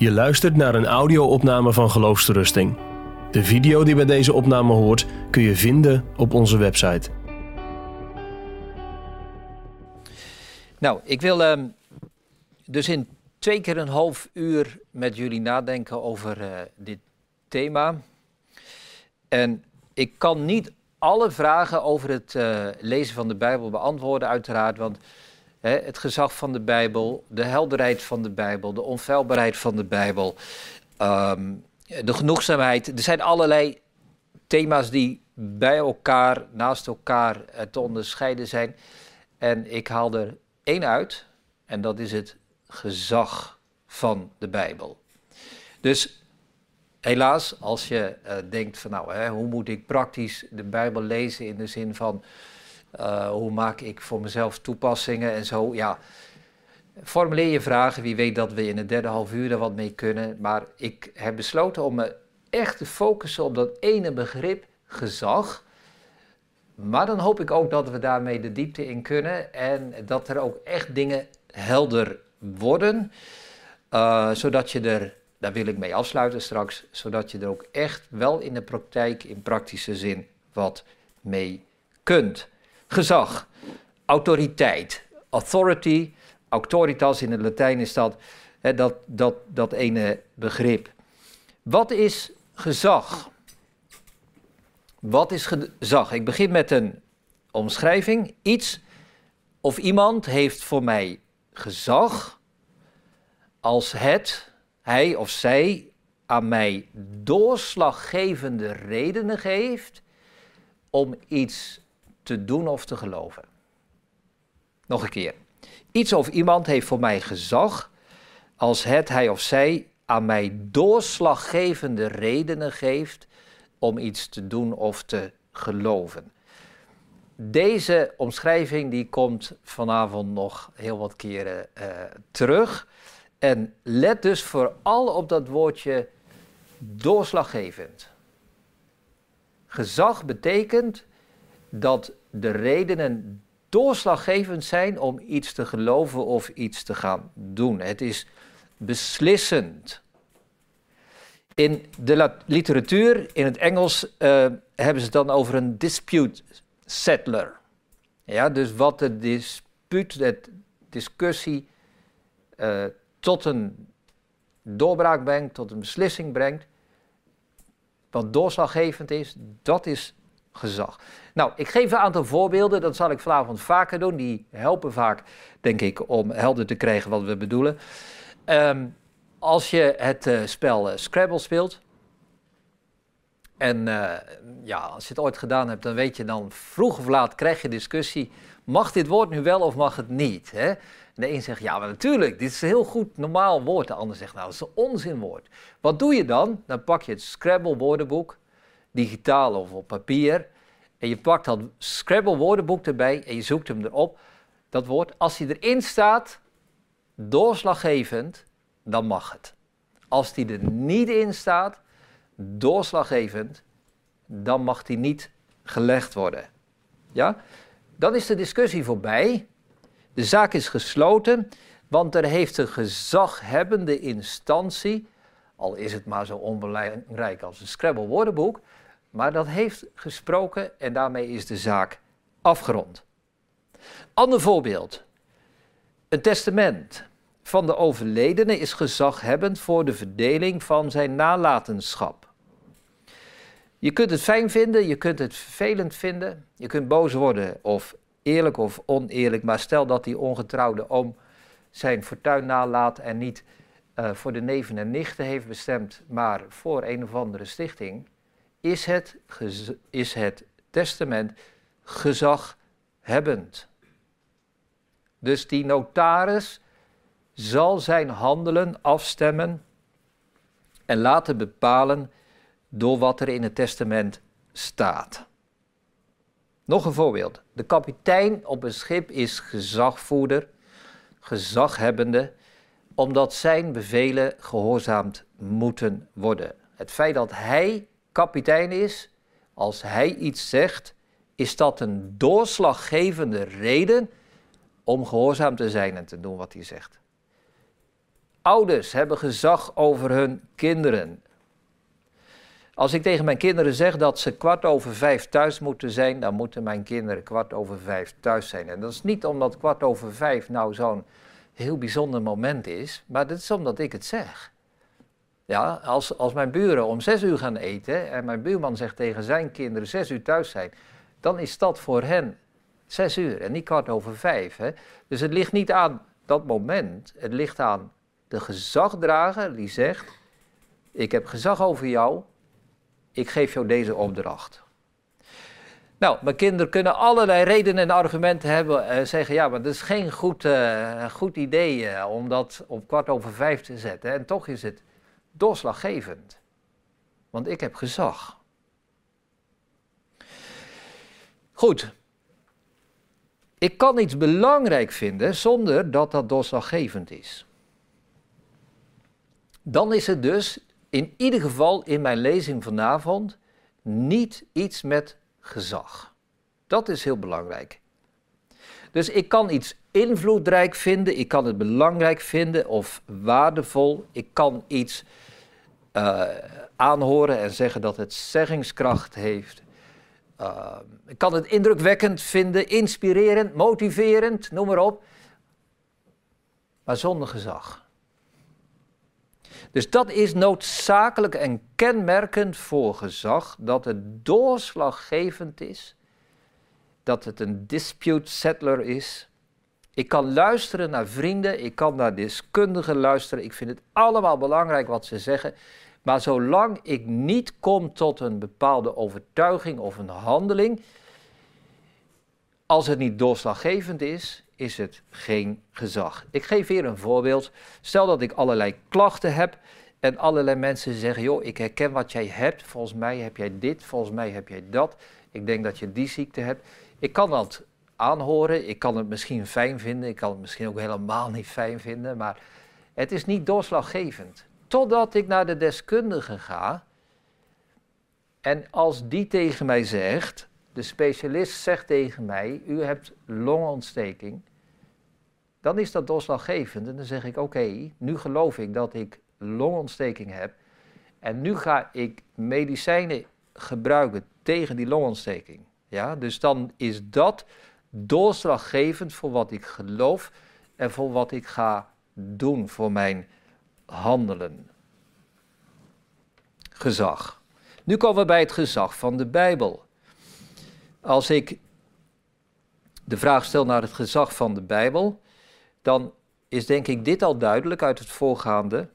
Je luistert naar een audio-opname van Geloofsterusting. De video die bij deze opname hoort kun je vinden op onze website. Nou, ik wil ehm, dus in twee keer een half uur met jullie nadenken over eh, dit thema. En ik kan niet alle vragen over het eh, lezen van de Bijbel beantwoorden, uiteraard. Want het gezag van de Bijbel, de helderheid van de Bijbel, de onfeilbaarheid van de Bijbel, ehm, de genoegzaamheid. Er zijn allerlei thema's die bij elkaar, naast elkaar eh, te onderscheiden zijn. En ik haal er één uit, en dat is het gezag van de Bijbel. Dus helaas, als je uh, denkt van nou, hè, hoe moet ik praktisch de Bijbel lezen in de zin van uh, hoe maak ik voor mezelf toepassingen en zo, ja. Formuleer je vragen, wie weet dat we in het derde half uur er wat mee kunnen. Maar ik heb besloten om me echt te focussen op dat ene begrip, gezag. Maar dan hoop ik ook dat we daarmee de diepte in kunnen en dat er ook echt dingen helder worden. Uh, zodat je er daar wil ik mee afsluiten straks, zodat je er ook echt wel in de praktijk, in praktische zin, wat mee kunt. Gezag, autoriteit, authority, autoritas in het Latijn is dat, hè, dat, dat, dat ene begrip. Wat is gezag? Wat is gezag? Ik begin met een omschrijving. Iets of iemand heeft voor mij gezag als het hij of zij aan mij doorslaggevende redenen geeft om iets te doen of te geloven. Nog een keer. Iets of iemand heeft voor mij gezag als het hij of zij aan mij doorslaggevende redenen geeft om iets te doen of te geloven. Deze omschrijving die komt vanavond nog heel wat keren uh, terug. En let dus vooral op dat woordje doorslaggevend. Gezag betekent dat de redenen doorslaggevend zijn om iets te geloven of iets te gaan doen. Het is beslissend. In de literatuur, in het Engels, uh, hebben ze het dan over een dispute settler. Ja, dus wat de dispuut, de discussie uh, tot een doorbraak brengt, tot een beslissing brengt. Wat doorslaggevend is, dat is gezag. Nou, ik geef een aantal voorbeelden, dat zal ik vanavond vaker doen. Die helpen vaak, denk ik, om helder te krijgen wat we bedoelen. Um, als je het uh, spel uh, Scrabble speelt, en uh, ja, als je het ooit gedaan hebt, dan weet je dan vroeg of laat krijg je discussie. Mag dit woord nu wel of mag het niet? Hè? de een zegt, ja, maar natuurlijk, dit is een heel goed normaal woord. De ander zegt, nou, dat is een onzinwoord. Wat doe je dan? Dan pak je het Scrabble woordenboek, digitaal of op papier. En je pakt dat Scrabble woordenboek erbij en je zoekt hem erop. Dat woord, als hij erin staat, doorslaggevend, dan mag het. Als die er niet in staat, doorslaggevend, dan mag die niet gelegd worden. Ja? Dan is de discussie voorbij. De zaak is gesloten, want er heeft een gezaghebbende instantie, al is het maar zo onbelangrijk als een Scrabble woordenboek, maar dat heeft gesproken en daarmee is de zaak afgerond. Ander voorbeeld. Een testament van de overledene is gezaghebbend voor de verdeling van zijn nalatenschap. Je kunt het fijn vinden, je kunt het vervelend vinden, je kunt boos worden of eerlijk of oneerlijk, maar stel dat die ongetrouwde oom zijn fortuin nalaat en niet uh, voor de neven en nichten heeft bestemd, maar voor een of andere stichting, is het, is het testament gezaghebbend. Dus die notaris zal zijn handelen afstemmen en laten bepalen door wat er in het testament staat. Nog een voorbeeld. De kapitein op een schip is gezagvoerder, gezaghebbende, omdat zijn bevelen gehoorzaamd moeten worden. Het feit dat hij kapitein is, als hij iets zegt, is dat een doorslaggevende reden om gehoorzaam te zijn en te doen wat hij zegt. Ouders hebben gezag over hun kinderen. Als ik tegen mijn kinderen zeg dat ze kwart over vijf thuis moeten zijn, dan moeten mijn kinderen kwart over vijf thuis zijn. En dat is niet omdat kwart over vijf nou zo'n heel bijzonder moment is, maar dat is omdat ik het zeg. Ja, als, als mijn buren om zes uur gaan eten en mijn buurman zegt tegen zijn kinderen zes uur thuis zijn, dan is dat voor hen zes uur en niet kwart over vijf. Hè? Dus het ligt niet aan dat moment, het ligt aan de gezagdrager die zegt, ik heb gezag over jou, ik geef jou deze opdracht. Nou, mijn kinderen kunnen allerlei redenen en argumenten hebben. Uh, zeggen, ja, maar dat is geen goed, uh, goed idee uh, om dat op kwart over vijf te zetten. En toch is het doorslaggevend. Want ik heb gezag. Goed. Ik kan iets belangrijk vinden zonder dat dat doorslaggevend is. Dan is het dus in ieder geval in mijn lezing vanavond niet iets met gezag. Dat is heel belangrijk. Dus ik kan iets invloedrijk vinden, ik kan het belangrijk vinden of waardevol, ik kan iets uh, aanhoren en zeggen dat het zeggingskracht heeft. Uh, ik kan het indrukwekkend vinden, inspirerend, motiverend, noem maar op. Maar zonder gezag. Dus dat is noodzakelijk en kenmerkend voor gezag, dat het doorslaggevend is, dat het een dispute settler is. Ik kan luisteren naar vrienden, ik kan naar deskundigen luisteren, ik vind het allemaal belangrijk wat ze zeggen, maar zolang ik niet kom tot een bepaalde overtuiging of een handeling, als het niet doorslaggevend is, is het geen gezag. Ik geef hier een voorbeeld. Stel dat ik allerlei klachten heb en allerlei mensen zeggen: joh, ik herken wat jij hebt. Volgens mij heb jij dit, volgens mij heb jij dat. Ik denk dat je die ziekte hebt. Ik kan dat aanhoren, ik kan het misschien fijn vinden, ik kan het misschien ook helemaal niet fijn vinden, maar het is niet doorslaggevend. Totdat ik naar de deskundige ga en als die tegen mij zegt, de specialist zegt tegen mij, u hebt longontsteking, dan is dat doorslaggevend. En dan zeg ik, oké, nu geloof ik dat ik longontsteking heb. En nu ga ik medicijnen gebruiken tegen die longontsteking. Ja, dus dan is dat doorslaggevend voor wat ik geloof en voor wat ik ga doen voor mijn handelen. Gezag. Nu komen we bij het gezag van de Bijbel. Als ik de vraag stel naar het gezag van de Bijbel, dan is denk ik dit al duidelijk uit het voorgaande.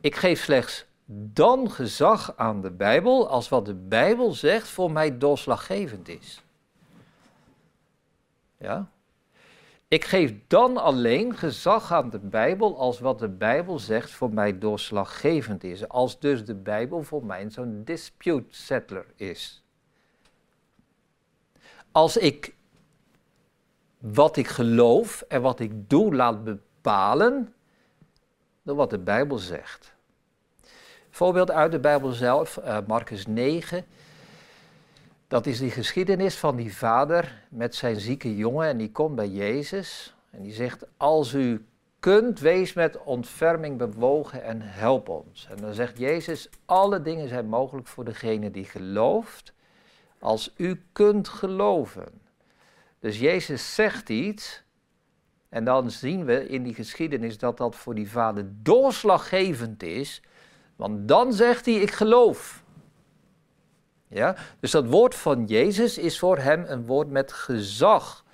Ik geef slechts dan gezag aan de Bijbel als wat de Bijbel zegt voor mij doorslaggevend is. Ja? Ik geef dan alleen gezag aan de Bijbel als wat de Bijbel zegt voor mij doorslaggevend is. Als dus de Bijbel voor mij zo'n dispute settler is. Als ik wat ik geloof en wat ik doe laat bepalen door wat de Bijbel zegt. Voorbeeld uit de Bijbel zelf, uh, Marcus 9. Dat is die geschiedenis van die vader met zijn zieke jongen en die komt bij Jezus en die zegt, als u kunt, wees met ontferming bewogen en help ons. En dan zegt Jezus, alle dingen zijn mogelijk voor degene die gelooft, als u kunt geloven. Dus Jezus zegt iets en dan zien we in die geschiedenis dat dat voor die vader doorslaggevend is, want dan zegt hij, ik geloof. Ja? Dus dat woord van Jezus is voor hem een woord met gezag.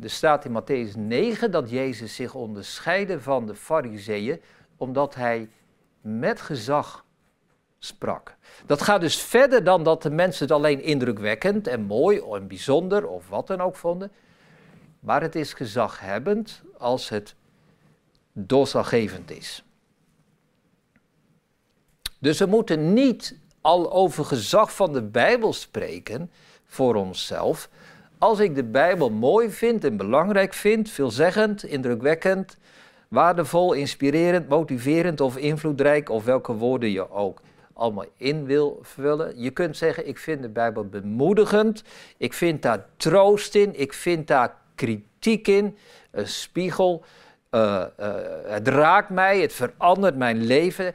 Er staat in Matthäus 9 dat Jezus zich onderscheidde van de fariseeën omdat hij met gezag sprak. Dat gaat dus verder dan dat de mensen het alleen indrukwekkend en mooi en bijzonder of wat dan ook vonden. Maar het is gezaghebbend als het doorslaggevend is. Dus we moeten niet al over gezag van de Bijbel spreken voor onszelf. Als ik de Bijbel mooi vind en belangrijk vind, veelzeggend, indrukwekkend, waardevol, inspirerend, motiverend of invloedrijk, of welke woorden je ook allemaal in wil vullen. Je kunt zeggen, ik vind de Bijbel bemoedigend, ik vind daar troost in, ik vind daar kritiek in, een spiegel, eh, eh, het raakt mij, het verandert mijn leven.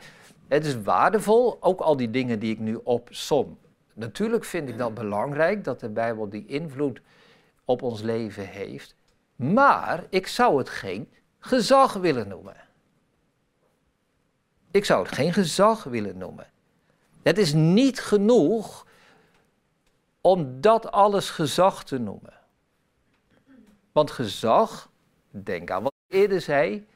Het is waardevol, ook al die dingen die ik nu opsom. Natuurlijk vind ik dat belangrijk, dat de Bijbel die invloed op ons leven heeft. Maar ik zou het geen gezag willen noemen. Ik zou het geen gezag willen noemen. Het is niet genoeg om dat alles gezag te noemen. Want gezag, denk aan wat ik eerder zei,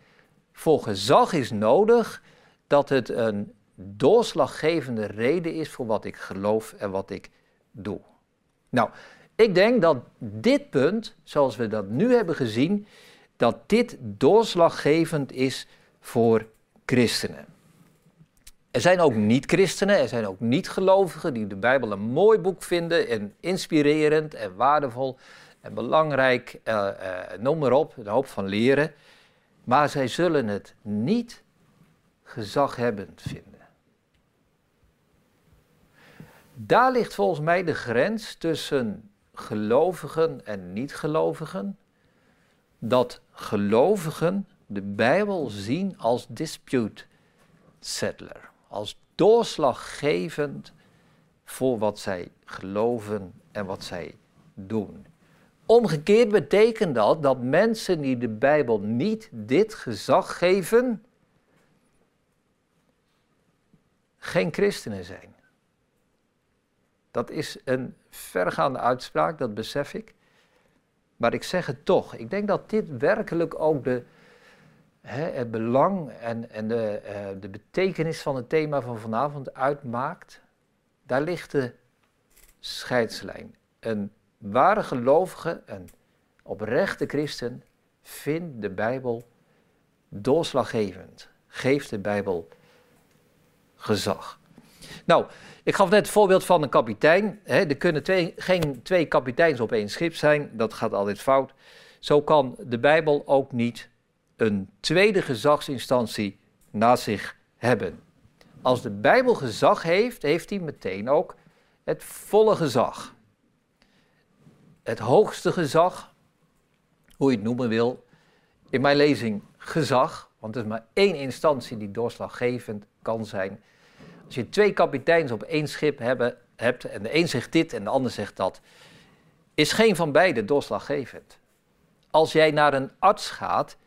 voor gezag is nodig dat het een doorslaggevende reden is voor wat ik geloof en wat ik doe. Nou, ik denk dat dit punt, zoals we dat nu hebben gezien, dat dit doorslaggevend is voor christenen. Er zijn ook niet-christenen, er zijn ook niet-gelovigen die de Bijbel een mooi boek vinden en inspirerend en waardevol en belangrijk, uh, uh, noem maar op, een hoop van leren. Maar zij zullen het niet gezaghebbend vinden. Daar ligt volgens mij de grens tussen gelovigen en niet-gelovigen. Dat gelovigen de Bijbel zien als dispute settler, als doorslaggevend voor wat zij geloven en wat zij doen. Omgekeerd betekent dat dat mensen die de Bijbel niet dit gezag geven, geen christenen zijn. Dat is een vergaande uitspraak, dat besef ik. Maar ik zeg het toch. Ik denk dat dit werkelijk ook de, hè, het belang en, en de, uh, de betekenis van het thema van vanavond uitmaakt. Daar ligt de scheidslijn. Een ware gelovige, een oprechte christen, vindt de Bijbel doorslaggevend. Geeft de Bijbel gezag. Nou, ik gaf net het voorbeeld van een kapitein. Er kunnen twee, geen twee kapiteins op één schip zijn, dat gaat altijd fout. Zo kan de Bijbel ook niet een tweede gezagsinstantie naast zich hebben. Als de Bijbel gezag heeft, heeft hij meteen ook het volle gezag. Het hoogste gezag, hoe je het noemen wil, in mijn lezing gezag, want er is maar één instantie die doorslaggevend kan zijn als je twee kapiteins op één schip hebben, hebt en de een zegt dit en de ander zegt dat, is geen van beide doorslaggevend. Als jij naar een arts gaat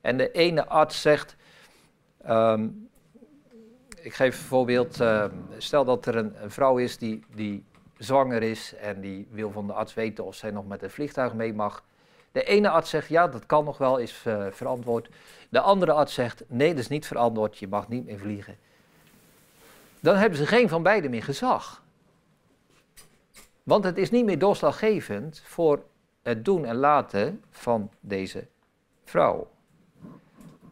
en de ene arts zegt, ehm, ik geef een voorbeeld, uh, stel dat er een, vrouw is die, die zwanger is en die wil van de arts weten of zij nog met een vliegtuig mee mag. De ene arts zegt ja, dat kan nog wel, is uh, verantwoord. De andere arts zegt nee, dat is niet verantwoord, je mag niet meer vliegen dan hebben ze geen van beiden meer gezag. Want het is niet meer doorslaggevend voor het doen en laten van deze vrouw.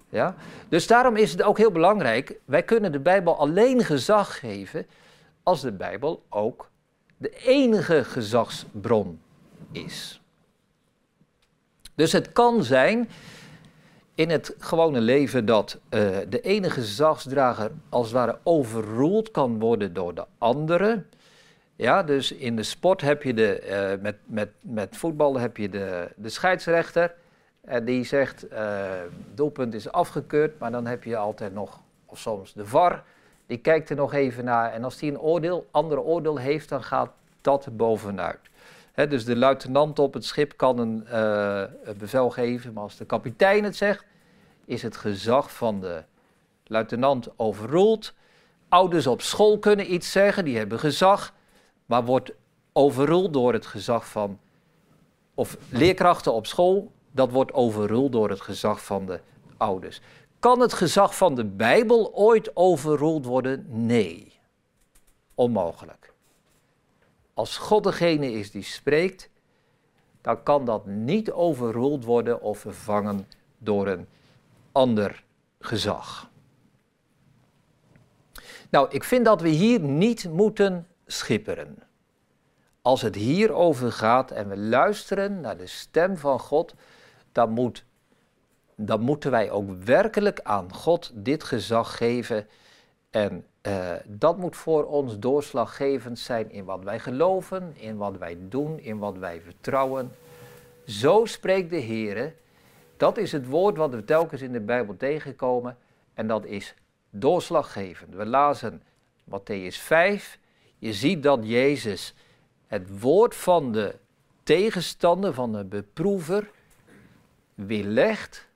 Ja? Dus daarom is het ook heel belangrijk, wij kunnen de Bijbel alleen gezag geven als de Bijbel ook de enige gezagsbron is. Dus het kan zijn in het gewone leven dat uh, de ene gezagsdrager als het ware overroeld kan worden door de andere. Ja, dus in de sport heb je de, uh, met, met, met voetbal heb je de, de scheidsrechter. En die zegt, uh, doelpunt is afgekeurd, maar dan heb je altijd nog, of soms de VAR. Die kijkt er nog even naar en als die een oordeel, ander oordeel heeft, dan gaat dat bovenuit dus de luitenant op het schip kan een, uh, bevel geven, maar als de kapitein het zegt, is het gezag van de luitenant overroeld. Ouders op school kunnen iets zeggen, die hebben gezag, maar wordt overroeld door het gezag van, of leerkrachten op school, dat wordt overroeld door het gezag van de ouders. Kan het gezag van de Bijbel ooit overroeld worden? Nee, onmogelijk. Als God degene is die spreekt, dan kan dat niet overroeld worden of vervangen door een ander gezag. Nou, ik vind dat we hier niet moeten schipperen. Als het hierover gaat en we luisteren naar de stem van God, dan, moet, dan moeten wij ook werkelijk aan God dit gezag geven en uh, dat moet voor ons doorslaggevend zijn in wat wij geloven, in wat wij doen, in wat wij vertrouwen. Zo spreekt de Heer Dat is het woord wat we telkens in de Bijbel tegenkomen en dat is doorslaggevend. We lazen Matthäus 5. Je ziet dat Jezus het woord van de tegenstander, van de beproever, weerlegt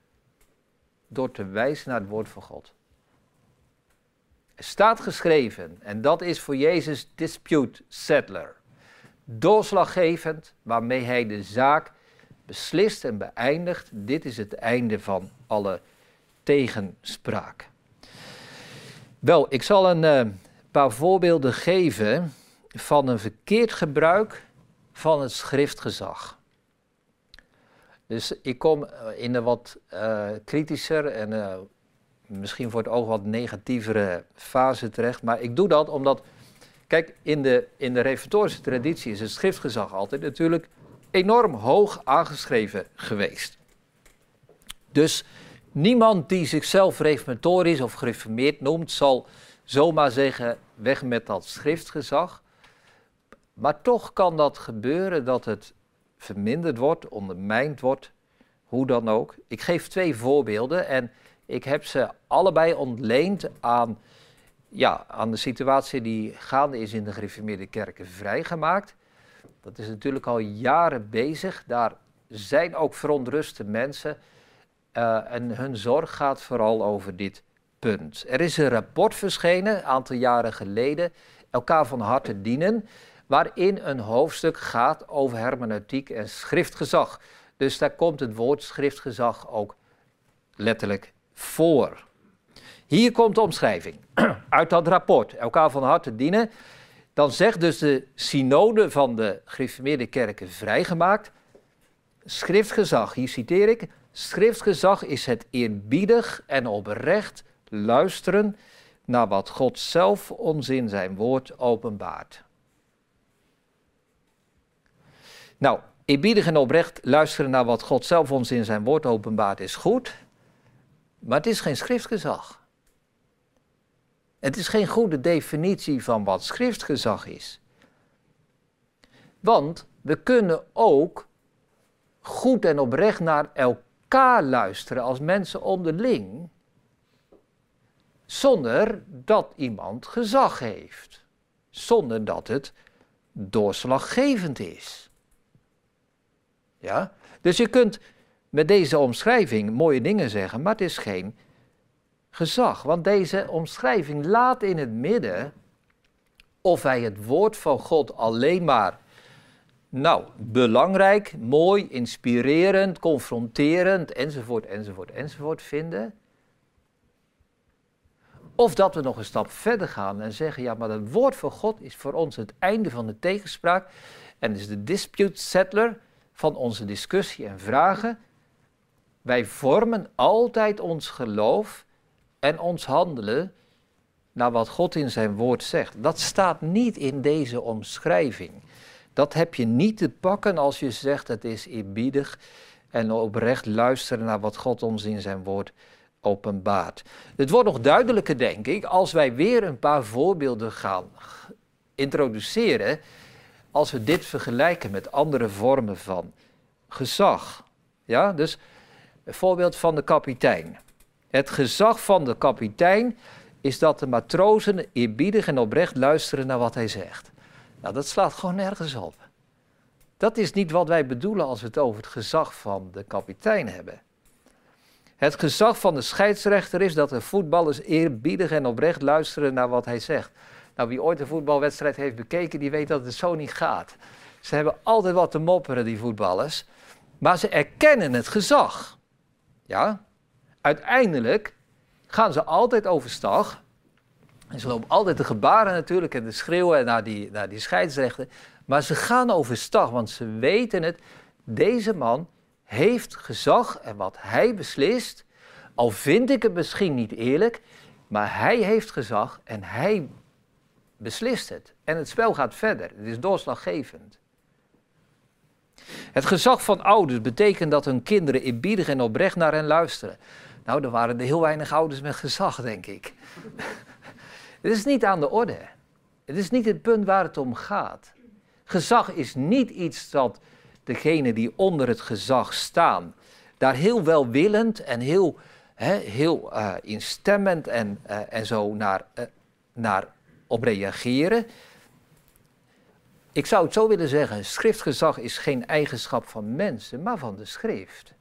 door te wijzen naar het woord van God. Staat geschreven, en dat is voor Jezus dispute settler. Doorslaggevend, waarmee hij de zaak beslist en beëindigt. Dit is het einde van alle tegenspraak. Wel, ik zal een uh, paar voorbeelden geven van een verkeerd gebruik van het schriftgezag. Dus ik kom eh, in een wat uh, kritischer en misschien voor het oog wat negatievere fase terecht. Maar ik doe dat omdat, kijk, in de, in de reformatorische traditie is het schriftgezag altijd natuurlijk enorm hoog aangeschreven geweest. Dus niemand die zichzelf reformatorisch of gereformeerd noemt, zal zomaar zeggen: weg met dat schriftgezag. Maar toch kan dat gebeuren dat het verminderd wordt, ondermijnd wordt, hoe dan ook. Ik geef twee voorbeelden en ik heb ze allebei ontleend aan, ja, aan de situatie die gaande is in de gereformeerde kerken vrijgemaakt. Dat is natuurlijk al jaren bezig. Daar zijn ook verontruste mensen. Uh, en hun zorg gaat vooral over dit punt. Er is een rapport verschenen, een aantal jaren geleden, elkaar van harte dienen, waarin een hoofdstuk gaat over hermeneutiek en schriftgezag. Dus daar komt het woord schriftgezag ook letterlijk voor. Hier komt de omschrijving uit dat rapport, elkaar van harte dienen. Dan zegt dus de synode van de gereformeerde kerken vrijgemaakt. Schriftgezag, hier citeer ik. Schriftgezag is het eerbiedig en oprecht luisteren naar wat God zelf ons in zijn woord openbaart. Nou, eerbiedig en oprecht luisteren naar wat God zelf ons in zijn woord openbaart is goed, maar het is geen schriftgezag. Het is geen goede definitie van wat schriftgezag is. Want we kunnen ook goed en oprecht naar elkaar luisteren als mensen onderling, zonder dat iemand gezag heeft, zonder dat het doorslaggevend is. Ja? Dus je kunt met deze omschrijving mooie dingen zeggen, maar het is geen gezag. Want deze omschrijving laat in het midden of wij het woord van God alleen maar, nou, belangrijk, mooi, inspirerend, confronterend, enzovoort, enzovoort, enzovoort vinden. Of dat we nog een stap verder gaan en zeggen, ja, maar het woord van God is voor ons het einde van de tegenspraak en is de dispute settler van onze discussie en vragen. Wij vormen altijd ons geloof en ons handelen naar wat God in zijn woord zegt. Dat staat niet in deze omschrijving. Dat heb je niet te pakken als je zegt het is eerbiedig en oprecht luisteren naar wat God ons in zijn woord openbaart. Het wordt nog duidelijker, denk ik, als wij weer een paar voorbeelden gaan introduceren, als we dit vergelijken met andere vormen van gezag. Ja, dus voorbeeld van de kapitein. Het gezag van de kapitein is dat de matrozen eerbiedig en oprecht luisteren naar wat hij zegt. Nou, dat slaat gewoon nergens op. Dat is niet wat wij bedoelen als we het over het gezag van de kapitein hebben. Het gezag van de scheidsrechter is dat de voetballers eerbiedig en oprecht luisteren naar wat hij zegt. Nou, wie ooit een voetbalwedstrijd heeft bekeken, die weet dat het zo niet gaat. Ze hebben altijd wat te mopperen, die voetballers. Maar ze erkennen het gezag. Ja? uiteindelijk gaan ze altijd overstag. En ze lopen altijd de gebaren natuurlijk en de schreeuwen naar die, naar die scheidsrechter. Maar ze gaan overstag, want ze weten het. Deze man heeft gezag en wat hij beslist, al vind ik het misschien niet eerlijk, maar hij heeft gezag en hij beslist het. En het spel gaat verder. Het is doorslaggevend. Het gezag van ouders betekent dat hun kinderen eerbiedig en oprecht naar hen luisteren. Nou, er waren er heel weinig ouders met gezag, denk ik. Het is niet aan de orde. Het is niet het punt waar het om gaat. Gezag is niet iets dat degenen die onder het gezag staan daar heel welwillend en heel, heel uh, instemmend en, uh, en zo naar, uh, naar op reageren. Ik zou het zo willen zeggen, schriftgezag is geen eigenschap van mensen, maar van de schrift.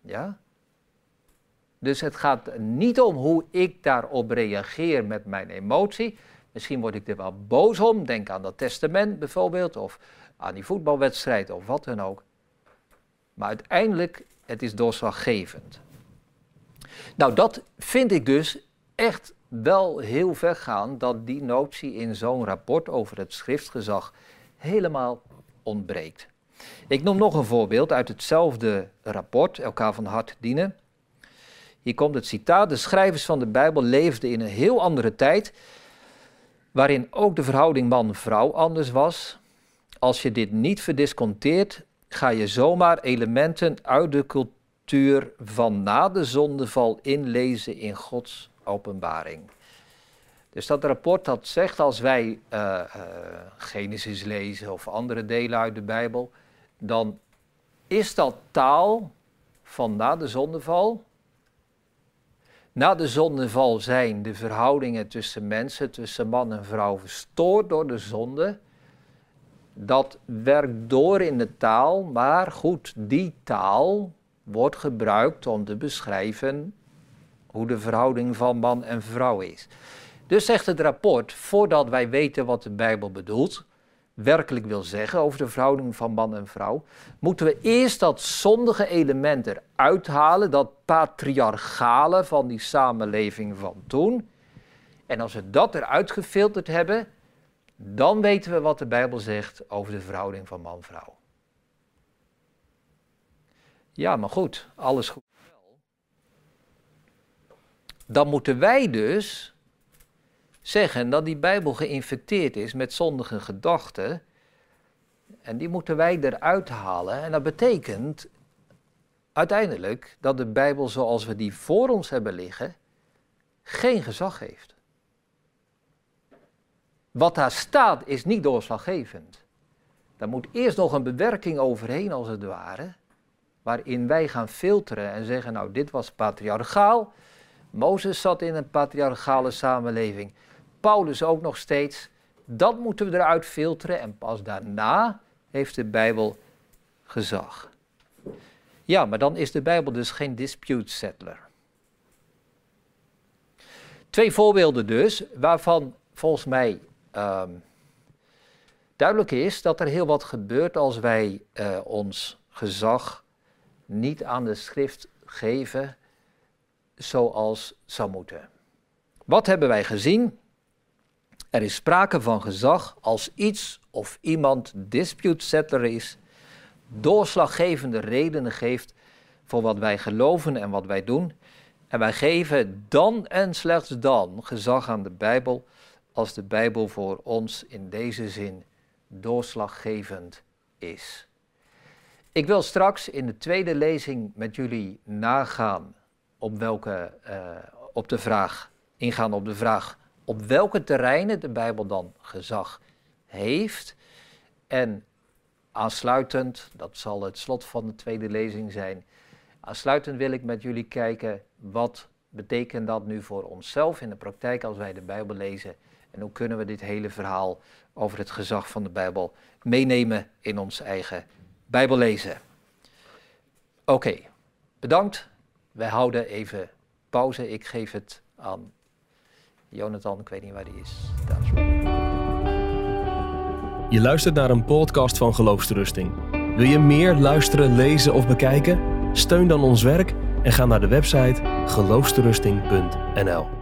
Ja? Dus het gaat niet om hoe ik daarop reageer met mijn emotie. Misschien word ik er wel boos om, denk aan dat testament bijvoorbeeld, of aan die voetbalwedstrijd of wat dan ook. Maar uiteindelijk, het is doorslaggevend. Nou, dat vind ik dus echt wel heel ver gaan dat die notie in zo'n rapport over het schriftgezag helemaal ontbreekt. Ik noem nog een voorbeeld uit hetzelfde rapport, elkaar van hart dienen. Hier komt het citaat: De schrijvers van de Bijbel leefden in een heel andere tijd, waarin ook de verhouding man-vrouw anders was. Als je dit niet verdisconteert, ga je zomaar elementen uit de cultuur van na de zondeval inlezen in Gods openbaring. Dus dat rapport dat zegt als wij uh, uh, Genesis lezen of andere delen uit de Bijbel, dan is dat taal van na de zondeval. Na de zondeval zijn de verhoudingen tussen mensen, tussen man en vrouw, verstoord door de zonde. Dat werkt door in de taal, maar goed, die taal wordt gebruikt om te beschrijven hoe de verhouding van man en vrouw is. Dus zegt het rapport, voordat wij weten wat de Bijbel bedoelt, werkelijk wil zeggen over de verhouding van man en vrouw, moeten we eerst dat zondige element eruit halen, dat patriarchale van die samenleving van toen. En als we dat eruit gefilterd hebben, dan weten we wat de Bijbel zegt over de verhouding van man-vrouw. Ja, maar goed, alles goed. Dan moeten wij dus zeggen dat die Bijbel geïnfecteerd is met zondige gedachten. En die moeten wij eruit halen. En dat betekent uiteindelijk dat de Bijbel zoals we die voor ons hebben liggen, geen gezag heeft. Wat daar staat is niet doorslaggevend. Daar moet eerst nog een bewerking overheen, als het ware, waarin wij gaan filteren en zeggen, nou dit was patriarchaal, Mozes zat in een patriarchale samenleving. Paulus ook nog steeds. Dat moeten we eruit filteren en pas daarna heeft de Bijbel gezag. Ja, maar dan is de Bijbel dus geen dispute settler. Twee voorbeelden dus, waarvan volgens mij um, duidelijk is dat er heel wat gebeurt als wij uh, ons gezag niet aan de schrift geven zoals zou moeten. Wat hebben wij gezien? Er is sprake van gezag als iets of iemand dispute settler is, doorslaggevende redenen geeft voor wat wij geloven en wat wij doen. En wij geven dan en slechts dan gezag aan de Bijbel als de Bijbel voor ons in deze zin doorslaggevend is. Ik wil straks in de tweede lezing met jullie nagaan op welke, uh, op de vraag, ingaan op de vraag op welke terreinen de Bijbel dan gezag heeft. En aansluitend, dat zal het slot van de tweede lezing zijn, aansluitend wil ik met jullie kijken wat betekent dat nu voor onszelf in de praktijk als wij de Bijbel lezen. En hoe kunnen we dit hele verhaal over het gezag van de Bijbel meenemen in ons eigen Bijbellezen. Oké, bedankt. Wij houden even pauze. Ik geef het aan Jonathan, ik weet niet waar die is. Je luistert naar een podcast van Geloofsterusting. Wil je meer luisteren, lezen of bekijken? Steun dan ons werk en ga naar de website geloofsterusting.nl.